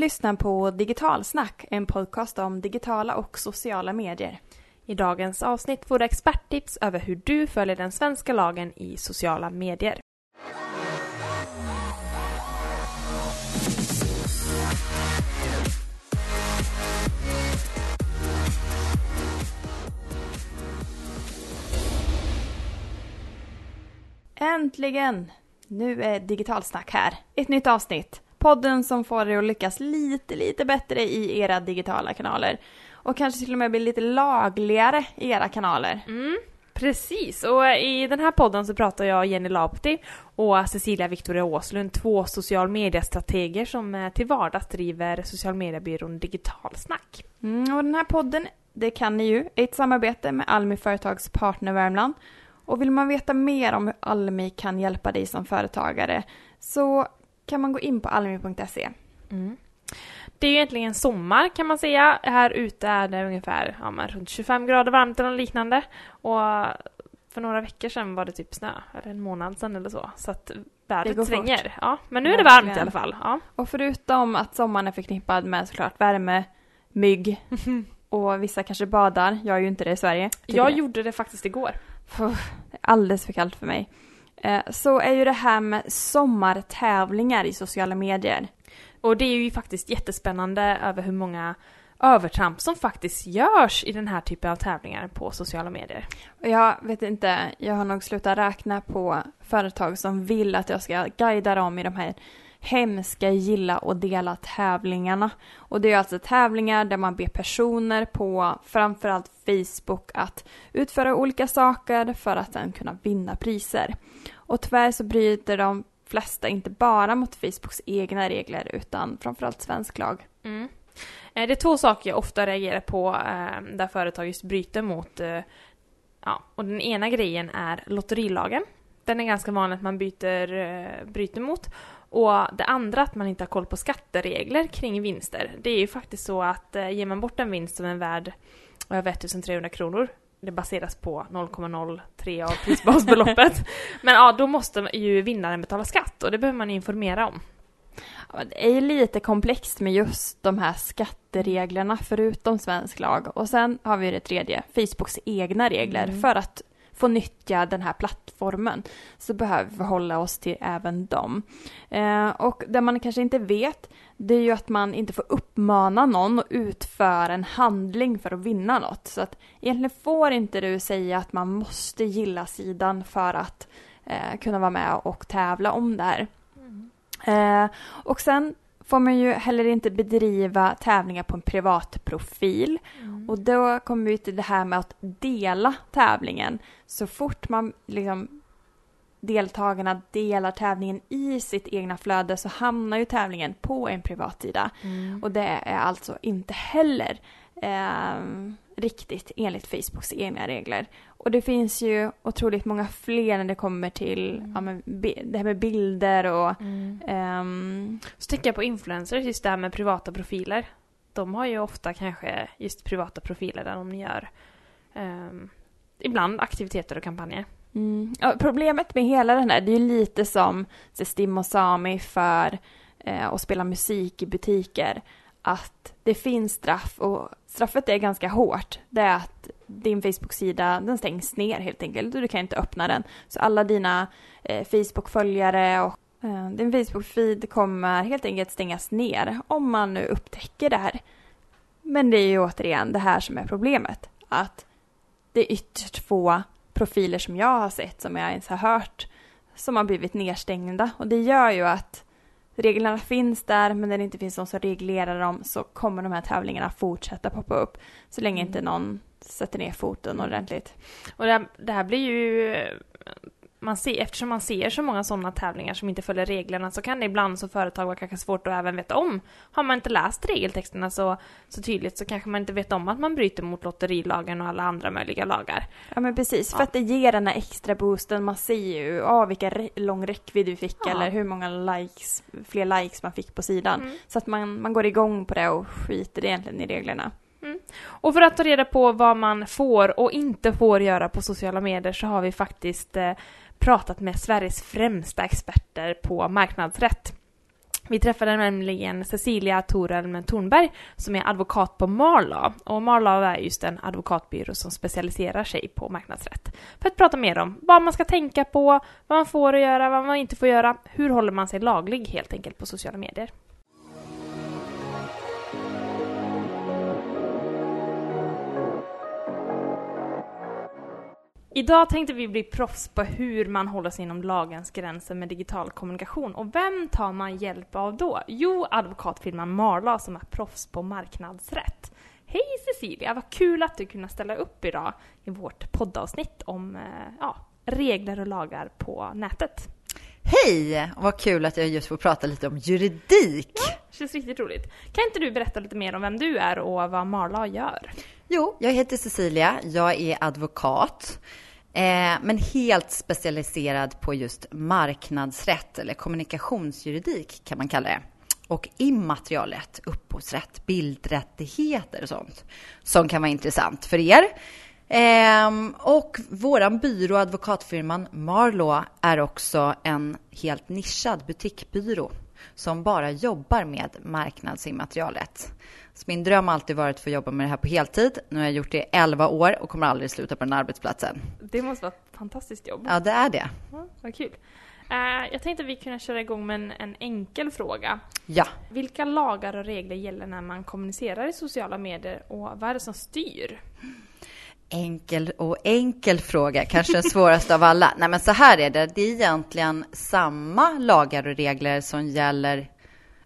lyssnar på Digitalsnack, en podcast om digitala och sociala medier. I dagens avsnitt får du experttips över hur du följer den svenska lagen i sociala medier. Äntligen! Nu är Digitalsnack här. Ett nytt avsnitt. Podden som får er att lyckas lite, lite bättre i era digitala kanaler. Och kanske till och med bli lite lagligare i era kanaler. Mm, precis, och i den här podden så pratar jag Jenny Lapti och Cecilia Victoria Åslund, två social media-strateger som eh, till vardags driver social mediebyrån Digitalsnack. Mm, och den här podden, det kan ni ju, är ett samarbete med Almi Företags Partner Värmland. Och vill man veta mer om hur Almi kan hjälpa dig som företagare så kan man gå in på almi.se. Mm. Det är ju egentligen sommar kan man säga. Här ute är det ungefär ja, men runt 25 grader varmt eller liknande. Och för några veckor sedan var det typ snö, eller en månad sedan eller så. Så att vädret svänger. Ja, men nu är det varmt i alla fall. Ja. Och förutom att sommaren är förknippad med såklart värme, mygg och vissa kanske badar. Jag är ju inte det i Sverige. Jag det. gjorde det faktiskt igår. det är alldeles för kallt för mig. Eh, så är ju det här med sommartävlingar i sociala medier. Och det är ju faktiskt jättespännande över hur många övertramp som faktiskt görs i den här typen av tävlingar på sociala medier. Jag vet inte, jag har nog slutat räkna på företag som vill att jag ska guida dem i de här hemska gilla och dela tävlingarna. Och det är alltså tävlingar där man ber personer på framförallt Facebook att utföra olika saker för att sedan kunna vinna priser. Och tyvärr så bryter de flesta inte bara mot Facebooks egna regler utan framförallt svensk lag. Mm. Eh, det är två saker jag ofta reagerar på eh, där företag just bryter mot eh, Ja, och den ena grejen är lotterilagen. Den är ganska vanlig att man byter, eh, bryter mot. Och det andra att man inte har koll på skatteregler kring vinster. Det är ju faktiskt så att ger man bort en vinst som är värd över 1300 kronor det baseras på 0,03 av prisbasbeloppet. Men ja, då måste ju vinnaren betala skatt och det behöver man informera om. Ja, det är ju lite komplext med just de här skattereglerna förutom svensk lag. Och sen har vi det tredje, Facebooks egna regler. Mm. För att få nyttja den här plattformen så behöver vi förhålla oss till även dem. Eh, och det man kanske inte vet det är ju att man inte får uppmana någon att utföra en handling för att vinna något. Så att egentligen får inte du säga att man måste gilla sidan för att eh, kunna vara med och tävla om det här. Mm. Eh, och sen får man ju heller inte bedriva tävlingar på en privat profil. Mm. Och då kommer vi till det här med att dela tävlingen. Så fort man liksom deltagarna delar tävlingen i sitt egna flöde så hamnar ju tävlingen på en privat sida. Mm. Och det är alltså inte heller eh, riktigt enligt Facebooks egna regler. Och det finns ju otroligt många fler när det kommer till mm. ja, men, det här med bilder och... Mm. Um... Så tänker jag på influencers, just det här med privata profiler. De har ju ofta kanske just privata profiler där de gör um, ibland aktiviteter och kampanjer. Mm. Ja, problemet med hela den här, det är ju lite som Stim och Sami för eh, att spela musik i butiker. Att det finns straff och straffet är ganska hårt. Det är att din Facebook-sida den stängs ner helt enkelt och du kan inte öppna den. Så alla dina eh, Facebook-följare och eh, din Facebook-feed kommer helt enkelt stängas ner om man nu upptäcker det här. Men det är ju återigen det här som är problemet. Att det är ytterst få profiler som jag har sett, som jag ens har hört, som har blivit nedstängda. Och det gör ju att reglerna finns där, men när det inte finns någon som reglerar dem så kommer de här tävlingarna fortsätta poppa upp så länge mm. inte någon sätter ner foten ordentligt. Och det här, det här blir ju man ser, eftersom man ser så många sådana tävlingar som inte följer reglerna så kan det ibland som företag vara kanske svårt att även veta om. Har man inte läst regeltexterna så, så tydligt så kanske man inte vet om att man bryter mot lotterilagen och alla andra möjliga lagar. Ja men precis, ja. för att det ger den här extra boosten. Man ser ju ah, vilka lång räckvidd vi fick ja. eller hur många likes, fler likes man fick på sidan. Mm. Så att man, man går igång på det och skiter egentligen i reglerna. Mm. Och för att ta reda på vad man får och inte får göra på sociala medier så har vi faktiskt eh, pratat med Sveriges främsta experter på marknadsrätt. Vi träffade nämligen Cecilia Torelm Thornberg som är advokat på Marlaw. Och Marlaw är just en advokatbyrå som specialiserar sig på marknadsrätt. För att prata mer om vad man ska tänka på, vad man får göra, vad man inte får göra. Hur håller man sig laglig helt enkelt på sociala medier. Idag tänkte vi bli proffs på hur man håller sig inom lagens gränser med digital kommunikation. Och vem tar man hjälp av då? Jo, advokatfirman Marla som är proffs på marknadsrätt. Hej Cecilia, vad kul att du kunde ställa upp idag i vårt poddavsnitt om eh, ja, regler och lagar på nätet. Hej! Vad kul att jag just får prata lite om juridik. Ja, känns riktigt roligt. Kan inte du berätta lite mer om vem du är och vad Marla gör? Jo, jag heter Cecilia. Jag är advokat. Eh, men helt specialiserad på just marknadsrätt eller kommunikationsjuridik kan man kalla det. Och immaterialrätt, upphovsrätt, bildrättigheter och sånt som kan vara intressant för er. Eh, och våran byrå, advokatfirman Marlo, är också en helt nischad butikbyrå som bara jobbar med marknadsimmaterialet. Så min dröm har alltid varit att få jobba med det här på heltid. Nu har jag gjort det i 11 år och kommer aldrig sluta på den arbetsplatsen. Det måste vara ett fantastiskt jobb. Ja, det är det. Ja, vad kul. Uh, jag tänkte att vi kunde köra igång med en, en, enkel fråga. Ja. Vilka lagar och regler gäller när man kommunicerar i sociala medier och vad är det som styr? Enkel och enkel fråga, kanske den svåraste av alla. Nej, men så här är det. Det är egentligen samma lagar och regler som gäller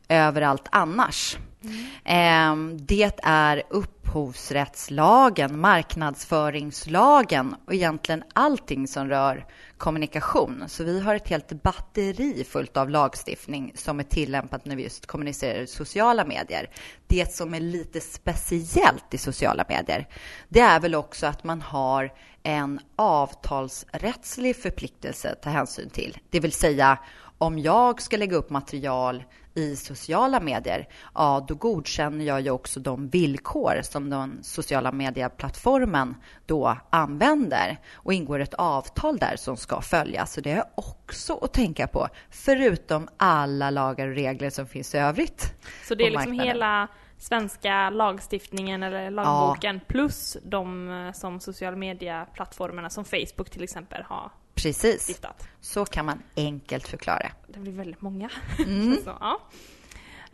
överallt annars. Mm. Ehm, det är upphovsrättslagen, marknadsföringslagen och egentligen allting som rör kommunikation. Så vi har ett helt batteri fullt av lagstiftning som är tillämpat när vi just kommunicerar i sociala medier. Det som är lite speciellt i sociala medier, det är väl också att man har en avtalsrättslig förpliktelse att ta hänsyn till. Det vill säga, om jag ska lägga upp material i sociala medier, ja, då godkänner jag ju också de villkor som den sociala medieplattformen då använder och ingår ett avtal där som ska följas. Så det är också att tänka på, förutom alla lagar och regler som finns i övrigt. Så det är liksom hela svenska lagstiftningen eller lagboken ja. plus de eh, som sociala medieplattformarna som Facebook till exempel har Precis. Stiftat. Så kan man enkelt förklara. Det blir väldigt många. Mm. så, ja.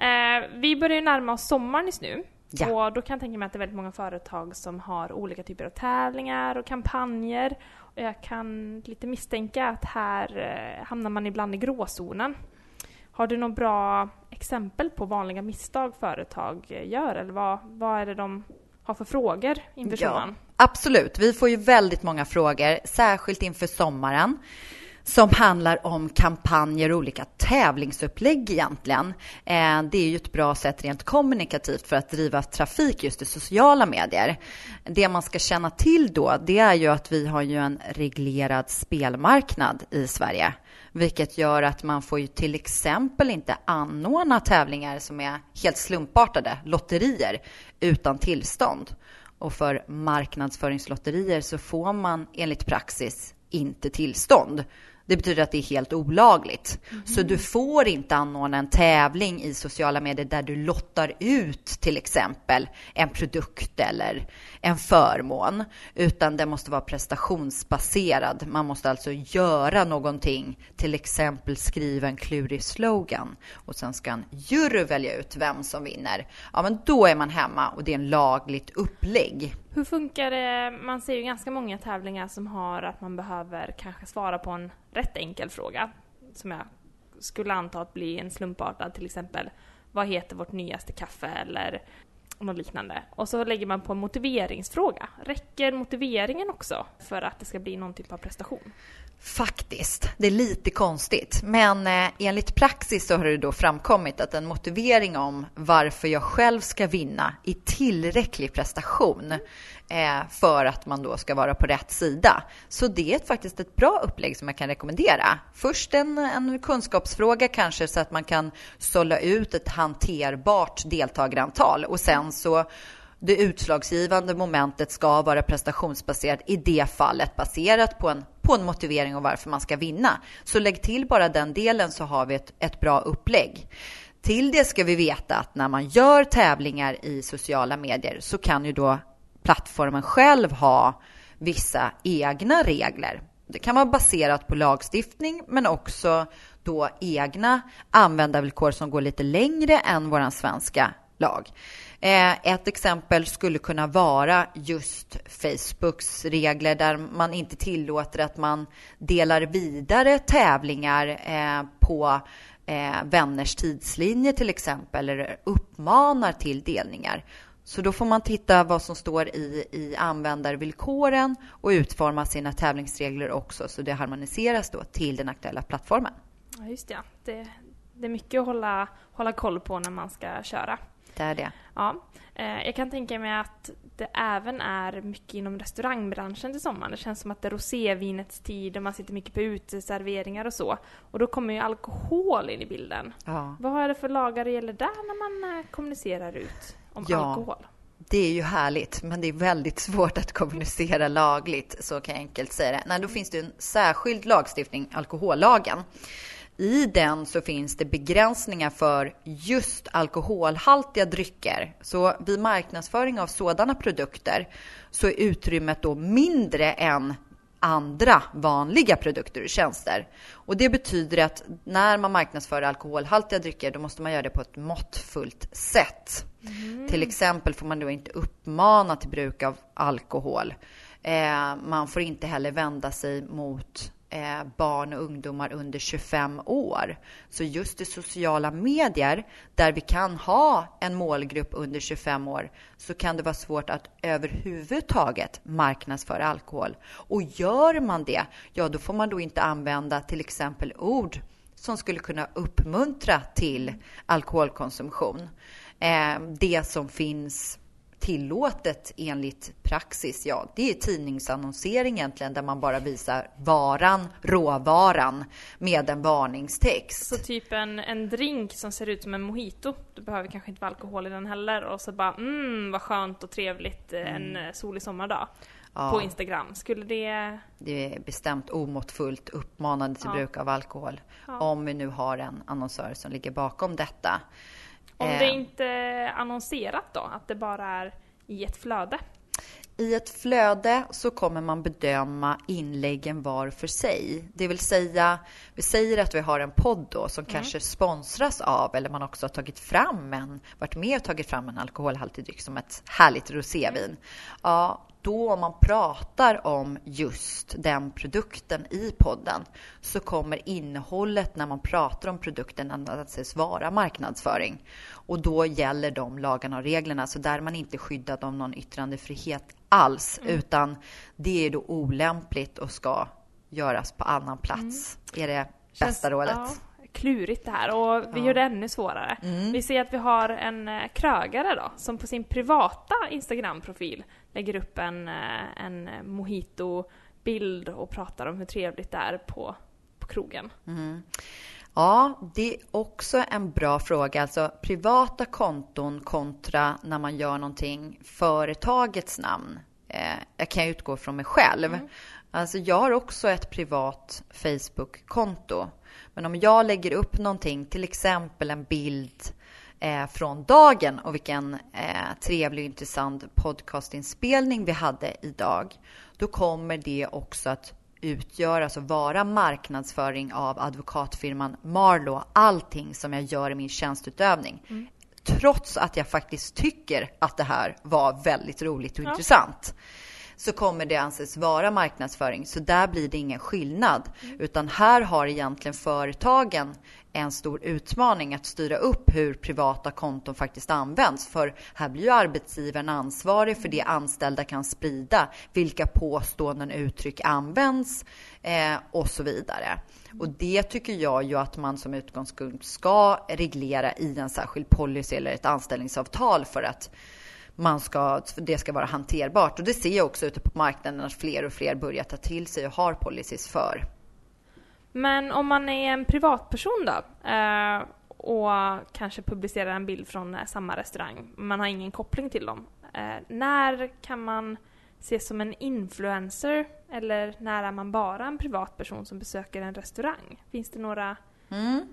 eh, vi börjar närma oss sommaren just nu. Ja. Och då kan jag tänka mig att det är väldigt många företag som har olika typer av tävlingar och kampanjer. Och jag kan lite misstänka att här eh, hamnar man ibland i gråzonen. Har du några bra exempel på vanliga misstag företag gör? Eller vad, vad är det de har för frågor inför ja, sommaren? Absolut. Vi får ju väldigt många frågor, särskilt inför sommaren som handlar om kampanjer och olika tävlingsupplägg egentligen. Eh, det är ju ett bra sätt rent kommunikativt för att driva trafik just i sociala medier. Det man ska känna till då, det är ju att vi har ju en reglerad spelmarknad i Sverige, vilket gör att man får ju till exempel inte anordna tävlingar som är helt slumpartade, lotterier, utan tillstånd. Och för marknadsföringslotterier så får man enligt praxis inte tillstånd. Det betyder att det är helt olagligt. Mm. Så du får inte anordna en tävling i sociala medier där du lottar ut till exempel en produkt eller en förmån, utan det måste vara prestationsbaserad. Man måste alltså göra någonting, till exempel skriva en klurig slogan och sen ska en jury välja ut vem som vinner. Ja, men då är man hemma och det är en lagligt upplägg. Hur funkar det? Man ser ju ganska många tävlingar som har att man behöver kanske svara på en rätt enkel fråga. Som jag skulle anta att bli en slumpartad till exempel. Vad heter vårt nyaste kaffe? Eller något liknande. Och så lägger man på en motiveringsfråga. Räcker motiveringen också för att det ska bli någon typ av prestation? Faktiskt. Det är lite konstigt. Men eh, enligt praxis så har det då framkommit att en motivering om varför jag själv ska vinna är tillräcklig prestation Eh, för att man då ska vara på rätt sida. Så det är faktiskt ett bra upplägg som jag kan rekommendera. Först en, en kunskapsfråga kanske så att man kan sålla ut ett hanterbart deltagarantal och sen så det utslagsgivande momentet ska vara prestationsbaserat i det fallet baserat på en, på en motivering och varför man ska vinna. Så lägg till bara den delen så har vi ett, ett bra upplägg. Till det ska vi veta att när man gör tävlingar i sociala medier så kan ju då plattformen själv ha vissa egna regler. Det kan vara baserat på lagstiftning men också då egna användarvillkor som går lite längre än våran svenska lag. Eh, ett exempel skulle kunna vara just Facebooks regler där man inte tillåter att man delar vidare tävlingar eh, på eh, vänners tidslinje till exempel eller uppmanar till delningar. Så då får man titta vad som står i, i användarvillkoren och utforma sina tävlingsregler också så det harmoniseras då till den aktuella plattformen. Ja, just det. det. Det är mycket att hålla, hålla koll på när man ska köra. Det är det. Ja. Eh, jag kan tänka mig att det även är mycket inom restaurangbranschen till sommaren. Det känns som att det är rosévinets tid och man sitter mycket på uteserveringar och så. Och då kommer ju alkohol in i bilden. Ja. Vad är det för lagar det gäller där när man eh, kommunicerar ut om Ja. alkohol? Det är ju härligt, men det är väldigt svårt att kommunicera lagligt, så kan jag enkelt säga det. Nej, då finns det en särskild lagstiftning, alkohollagen. I den så finns det begränsningar för just alkoholhaltiga drycker. Så vid marknadsföring av sådana produkter så är utrymmet då mindre än andra vanliga produkter och tjänster. Och det betyder att när man marknadsför alkoholhaltiga drycker då måste man göra det på ett måttfullt sätt. Till exempel får man då inte uppmana till bruk av alkohol. Eh, man får inte heller vända sig mot eh, barn och ungdomar under 25 år. Så just i sociala medier där vi kan ha en målgrupp under 25 år så kan det vara svårt att överhuvudtaget marknadsföra alkohol. Och gör man det, ja då får man då inte använda till exempel ord som skulle kunna uppmuntra till alkoholkonsumtion. Eh, det som finns tillåtet enligt praxis, ja, det är tidningsannonsering egentligen där man bara visar varan, råvaran med en varningstext. Så typ en, en drink som ser ut som en mojito, det behöver kanske inte vara alkohol i den heller och så bara mm vad skönt och trevligt eh, en eh, solig sommardag Ja. på Instagram. Skulle det... Det är bestämt omåttfullt uppmanande till Ja. bruk av alkohol. Ja. Om vi nu har en annonsör som ligger bakom detta. Om Eh, det inte är annonserat då, att det bara är i ett flöde? I ett flöde så kommer man bedöma inläggen var för sig. Det vill säga, vi säger att vi har en podd då som kanske sponsras av, eller man också har tagit fram en, varit med och tagit fram en alkoholhaltig dryck som ett härligt rosévin. Ja, då man pratar om just den produkten i podden så kommer innehållet när man pratar om produkten att anses vara marknadsföring. Och då gäller de lagarna och reglerna, så där är man inte skyddad av någon yttrandefrihet alls, utan det är då olämpligt och ska göras på annan plats. Är det bästa Känns- rådet? Ja, klurigt det här och vi Ja. Mm. gör det ännu svårare. Vi ser att vi har en eh, krögare då som på sin privata Instagram-profil lägger upp en, eh, en mojito-bild och pratar om hur trevligt det är på, på krogen. Ja, det är också en bra fråga. Alltså privata konton kontra när man gör någonting företagets namn. Eh, jag kan utgå från mig själv. Alltså jag har också ett privat Facebook-konto. Men om jag lägger upp någonting, till exempel en bild eh, från dagen och vilken eh, trevlig och intressant podcastinspelning vi hade idag. Då kommer det också att utgöra, alltså vara marknadsföring av advokatfirman Marlow. Allting som jag gör i min tjänstutövning. Trots att jag faktiskt tycker att det här var väldigt roligt och Ja. intressant så kommer det anses vara marknadsföring. Så där blir det ingen skillnad. Utan här har egentligen företagen en stor utmaning att styra upp hur privata konton faktiskt används. För här blir ju arbetsgivaren ansvarig för det anställda kan sprida, vilka påståenden och uttryck används eh, och så vidare. Och det tycker jag ju att man som utgångspunkt ska reglera i en särskild policy eller ett anställningsavtal för att man ska, det ska vara hanterbart. Och det ser jag också ute på marknaden att fler och fler börjar ta till sig och har policies för. Men om man är en privatperson då eh, och kanske publicerar en bild från eh, samma restaurang, man har ingen koppling till dem. Eh, när kan man ses som en influencer eller när är man bara en privatperson som besöker en restaurang? Finns det några... Mm.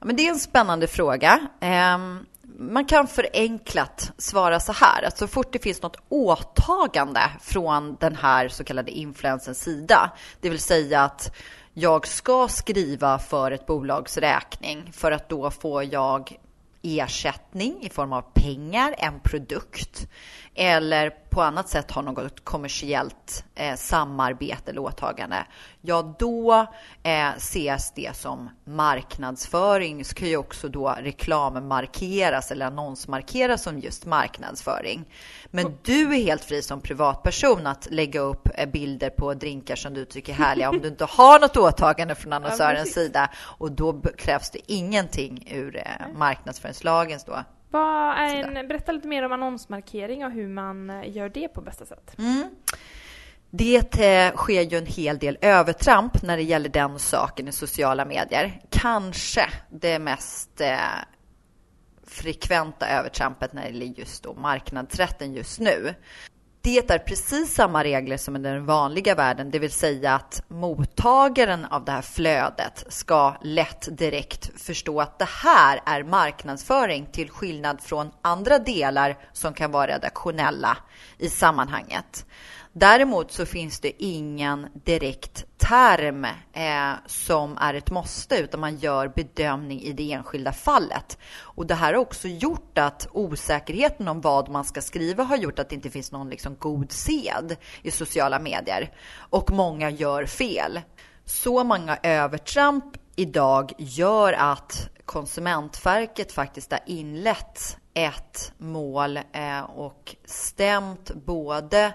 men det är en spännande fråga. Ehm, man kan förenklat svara så här, att så fort det finns något åtagande från den här så kallade influencens sida, det vill säga att jag ska skriva för ett bolags räkning för att då får jag ersättning i form av pengar, en produkt eller på annat sätt har något kommersiellt eh, samarbete eller åtagande, ja då eh, ses det som marknadsföring. Så kan ju också då reklammarkeras eller annonsmarkeras som just marknadsföring. Men du är helt fri som privatperson att lägga upp eh, bilder på drinkar som du tycker är härliga om du inte har något åtagande från annonsörens ja, sida. Och då krävs det ingenting ur eh, marknadsföringslagens då vad är en, berätta lite mer om annonsmarkering och hur man eh, gör det på bästa sätt. Mm. Det eh, sker ju en hel del övertramp när det gäller den saken i sociala medier. Kanske det mest eh, frekventa övertrampet när det gäller just då marknadsrätten just nu. Det är precis samma regler som i den vanliga världen, det vill säga att mottagaren av det här flödet ska lätt direkt förstå att det här är marknadsföring till skillnad från andra delar som kan vara redaktionella i sammanhanget. Däremot så finns det ingen direkt term eh, som är ett måste, utan man gör bedömning i det enskilda fallet. Och det här har också gjort att osäkerheten om vad man ska skriva har gjort att det inte finns någon liksom god sed i sociala medier. Och många gör fel. Så många övertramp idag gör att Konsumentverket faktiskt har inlett ett mål eh, och stämt både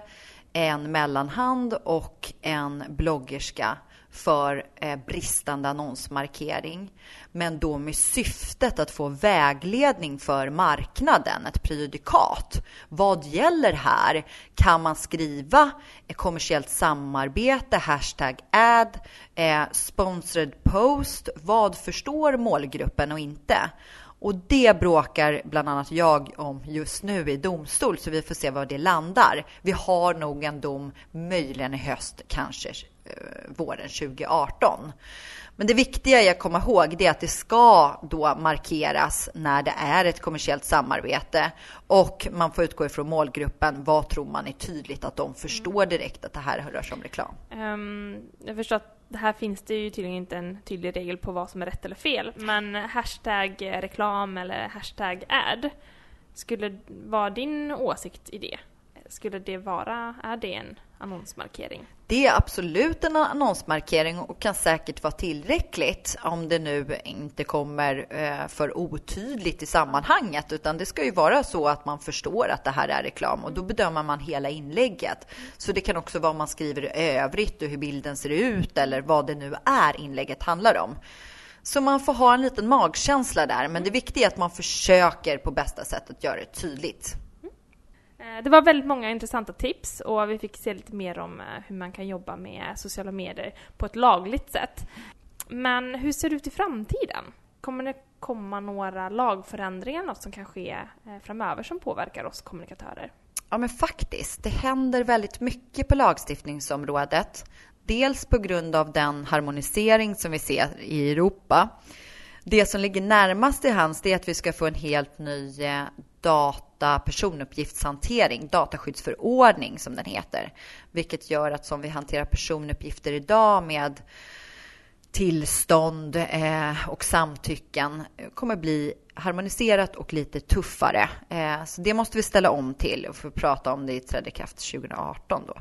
en mellanhand och en bloggerska för eh, bristande annonsmarkering. Men då med syftet att få vägledning för marknaden, ett prejudikat. Vad gäller här? Kan man skriva eh, kommersiellt samarbete, hashtag ad, eh, sponsored post? Vad förstår målgruppen och inte? Och det bråkar bland annat jag om just nu i domstol, så vi får se var det landar. Vi har nog en dom, möjligen i höst, kanske eh, våren 2018. Men det viktiga är att komma ihåg det är att det ska då markeras när det är ett kommersiellt samarbete och man får utgå ifrån målgruppen. Vad tror man är tydligt att de förstår direkt att det här rör sig om reklam? Um, jag förstår att det här finns det ju tydligen inte en tydlig regel på vad som är rätt eller fel. Men hashtag reklam eller hashtag ad, skulle vara din åsikt i det? Skulle det vara, är det en annonsmarkering? Det är absolut en annonsmarkering och kan säkert vara tillräckligt om det nu inte kommer eh, för otydligt i sammanhanget, utan det ska ju vara så att man förstår att det här är reklam och då bedömer man hela inlägget. Så det kan också vara vad man skriver i övrigt och hur bilden ser ut eller vad det nu är inlägget handlar om. Så man får ha en liten magkänsla där, men det viktiga är att man försöker på bästa sätt att göra det tydligt. Eh, det var väldigt många intressanta tips och vi fick se lite mer om eh, hur man kan jobba med sociala medier på ett lagligt sätt. Men hur ser det ut i framtiden? Kommer det komma några lagförändringar, något som kan ske eh, framöver som påverkar oss kommunikatörer? Ja, men faktiskt. Det händer väldigt mycket på lagstiftningsområdet. Dels på grund av den harmonisering som vi ser i Europa. Det som ligger närmast i hands är att vi ska få en helt ny data personuppgiftshantering, dataskyddsförordning som den heter. Vilket gör att som vi hanterar personuppgifter idag med tillstånd eh, och samtycken eh, kommer bli harmoniserat och lite tuffare. Eh, så det måste vi ställa om till och få prata om det i trädde kraft 2018 då.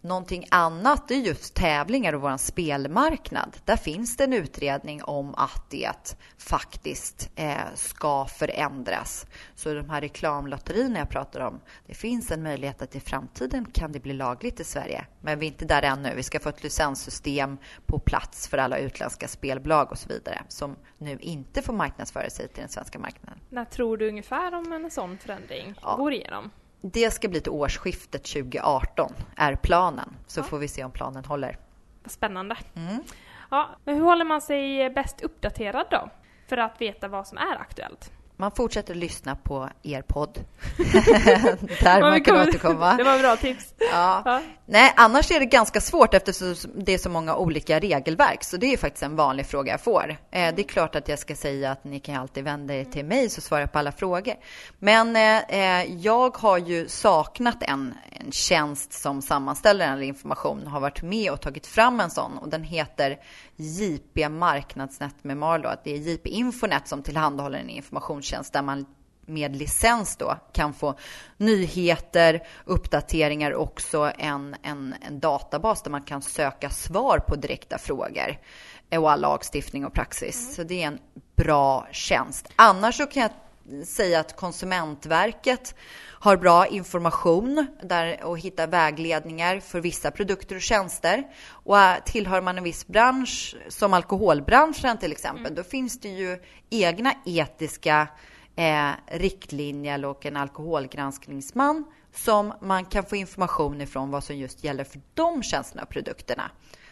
Någonting annat är just tävlingar och vår spelmarknad. Där finns det en utredning om att det faktiskt eh, ska förändras. Så de här reklamlotterierna jag pratar om, det finns en möjlighet att i framtiden kan det bli lagligt i Sverige. Men vi är inte där ännu. Vi ska få ett licenssystem på plats för alla utländska spelbolag och så vidare som nu inte får marknadsföra sig till den svenska marknaden. När tror du ungefär om en sån förändring ja. går igenom? Det ska bli till årsskiftet 2018, är planen. Så ja. får vi se om planen håller. Vad spännande. Mm. Ja, men hur håller man sig bäst uppdaterad då? För att veta vad som är aktuellt? Man fortsätter lyssna på er podd. Där man kan återkomma. Det var bra tips. Ja. ja. Nej, annars är det ganska svårt eftersom det är så många olika regelverk. Så det är faktiskt en vanlig fråga jag får. Eh, det är klart att jag ska säga att ni kan alltid vända er till mig så svarar jag på alla frågor. Men eh, jag har ju saknat en, en tjänst som sammanställer all information. Har varit med och tagit fram en sån och den heter JP Marknadsnät med Marlo. Det är JP Infonet som tillhandahåller en informationstjänst där man med licens då kan få nyheter, uppdateringar och också en, en, en databas där man kan söka svar på direkta frågor och all lagstiftning och praxis. Mm. Så det är en bra tjänst. Annars så kan jag säga att Konsumentverket har bra information där och hittar vägledningar för vissa produkter och tjänster. Och tillhör man en viss bransch, som alkoholbranschen till exempel, mm. då finns det ju egna etiska eh, riktlinjer och en alkoholgranskningsman som man kan få information ifrån vad som just gäller för de tjänsterna och produkterna.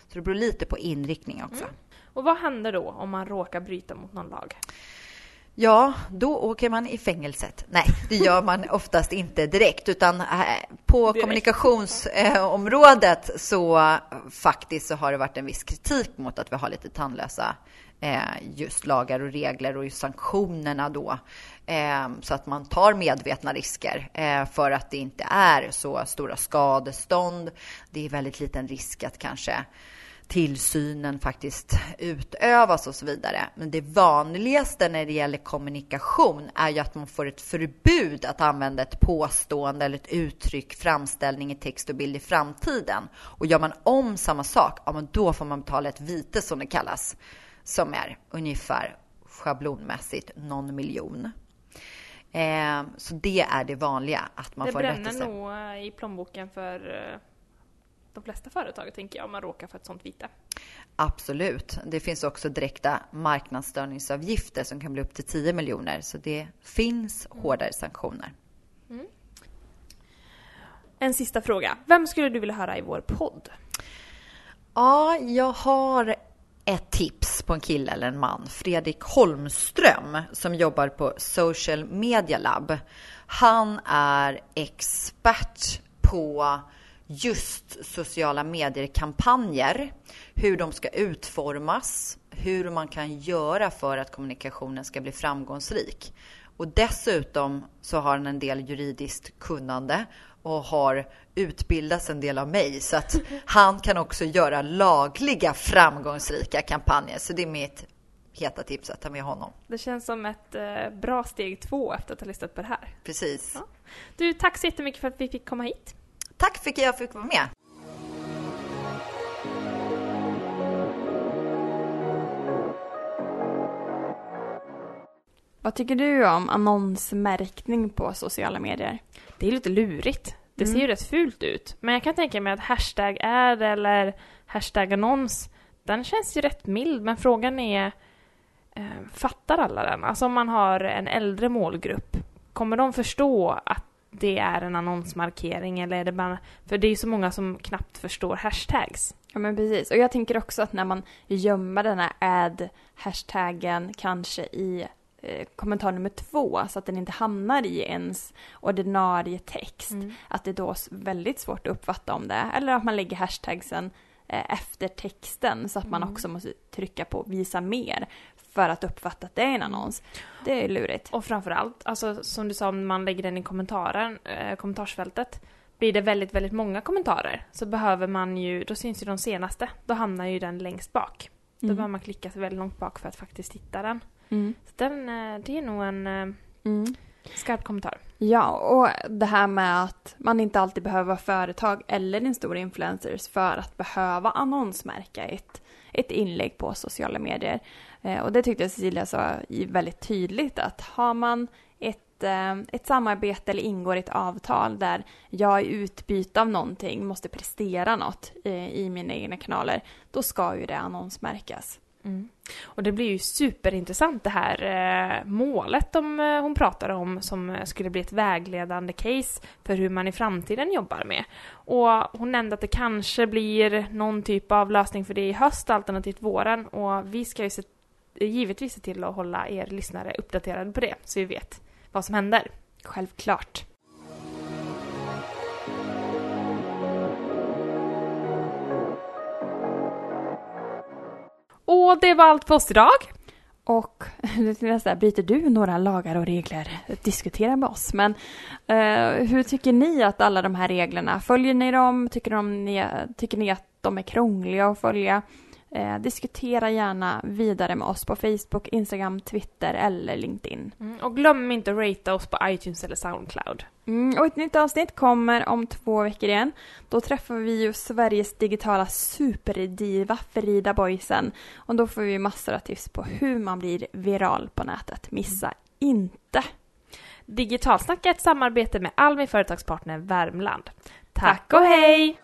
Så det beror lite på inriktning också. Mm. Och vad händer då om man råkar bryta mot någon lag? Ja, då åker man i fängelset. Nej, det gör man oftast inte direkt, utan eh, på direkt. kommunikationsområdet så faktiskt så har det varit en viss kritik mot att vi har lite tandlösa eh, just lagar och regler och just sanktionerna då. Eh, så att man tar medvetna risker för att det inte är så stora skadestånd. Det är väldigt liten risk att kanske tillsynen faktiskt utövas och så vidare. Men det vanligaste när det gäller kommunikation är ju att man får ett förbud att använda ett påstående eller ett uttryck, framställning i text och bild i framtiden. Och gör man om samma sak, ja men då får man betala ett vite som det kallas, som är ungefär schablonmässigt någon miljon. Eh, så det är det vanliga, att man det får rättelse. Det bränner nog i plånboken för eh, de flesta företag, tänker jag, om man råkar för ett sånt vite. Absolut. Det finns också direkta marknadsstörningsavgifter som kan bli upp till 10 miljoner, så det finns mm. hårdare sanktioner. Mm. En sista fråga. Vem skulle du vilja höra i vår podd? Ja, jag har ett tips på en kille eller en man, Fredrik Holmström, som jobbar på Social Media Lab. Han är expert på just sociala medier-kampanjer, hur de ska utformas, hur man kan göra för att kommunikationen ska bli framgångsrik. Och dessutom så har han en del juridiskt kunnande och har utbildats en del av mig så att han kan också göra lagliga framgångsrika kampanjer. Så det är mitt heta tips att ta med honom. Det känns som ett eh, bra steg två efter att ha listat på det här. Precis. Ja. Du, tack så jättemycket för att vi fick komma hit. Tack för att jag fick vara med. Vad tycker du om annonsmärkning på sociala medier? Det är lite lurigt. Det mm. ser ju rätt fult ut. Men jag kan tänka mig att hashtag ad eller hashtag annons, den känns ju rätt mild. Men frågan är, eh, fattar alla den? Alltså om man har en äldre målgrupp, kommer de förstå att det är en annonsmarkering eller är det bara... För det är ju så många som knappt förstår hashtags. Ja men precis. Och jag tänker också att när man gömmer den här ad-hashtaggen kanske i eh, kommentar nummer två så att den inte hamnar i ens ordinarie text. Mm. Att det är då väldigt svårt att uppfatta om det. Eller att man lägger hashtagsen eh, efter texten så att man mm. också måste trycka på visa mer för att uppfatta att det är en annons. Det är lurigt. Och framförallt, alltså som du sa, om man lägger den i kommentaren, eh, kommentarsfältet, blir det väldigt, väldigt många kommentarer så behöver man ju, då syns ju de senaste, då hamnar ju den längst bak. Då mm. behöver man klicka sig väldigt långt bak för att faktiskt hitta den. Mm. Så den, eh, det är nog en eh, mm. skarp kommentar. Ja, och det här med att man inte alltid behöver vara företag eller en stor influencers för att behöva annonsmärka ett, ett inlägg på sociala medier. Eh, och det tyckte jag Cecilia sa väldigt tydligt att har man ett, eh, ett samarbete eller ingår ett avtal där jag i utbyte av någonting måste prestera något eh, i mina egna kanaler, då ska ju det annonsmärkas. Mm. Och det blir ju superintressant det här eh, målet de, hon pratar om som skulle bli ett vägledande case för hur man i framtiden jobbar med. Och hon nämnde att det kanske blir någon typ av lösning för det i höst alternativt våren och vi ska ju se givetvis se till att hålla er lyssnare uppdaterade på det, så vi vet vad som händer. Självklart. Och det var allt för oss idag. Och nästa, bryter du några lagar och regler? Diskutera med oss. Men eh, hur tycker ni att alla de här reglerna, följer ni dem? Tycker, de, ni, tycker ni att de är krångliga att följa? Eh, diskutera gärna vidare med oss på Facebook, Instagram, Twitter eller LinkedIn. Mm, och glöm inte att ratea oss på iTunes eller Soundcloud. Mm, och ett nytt avsnitt kommer om två veckor igen. Då träffar vi ju Sveriges digitala superdiva Frida Boysen. Och då får vi massor av tips på hur man blir viral på nätet. Missa inte! Digitalsnack är ett samarbete med Almi Företagspartner Värmland. Tack och hej!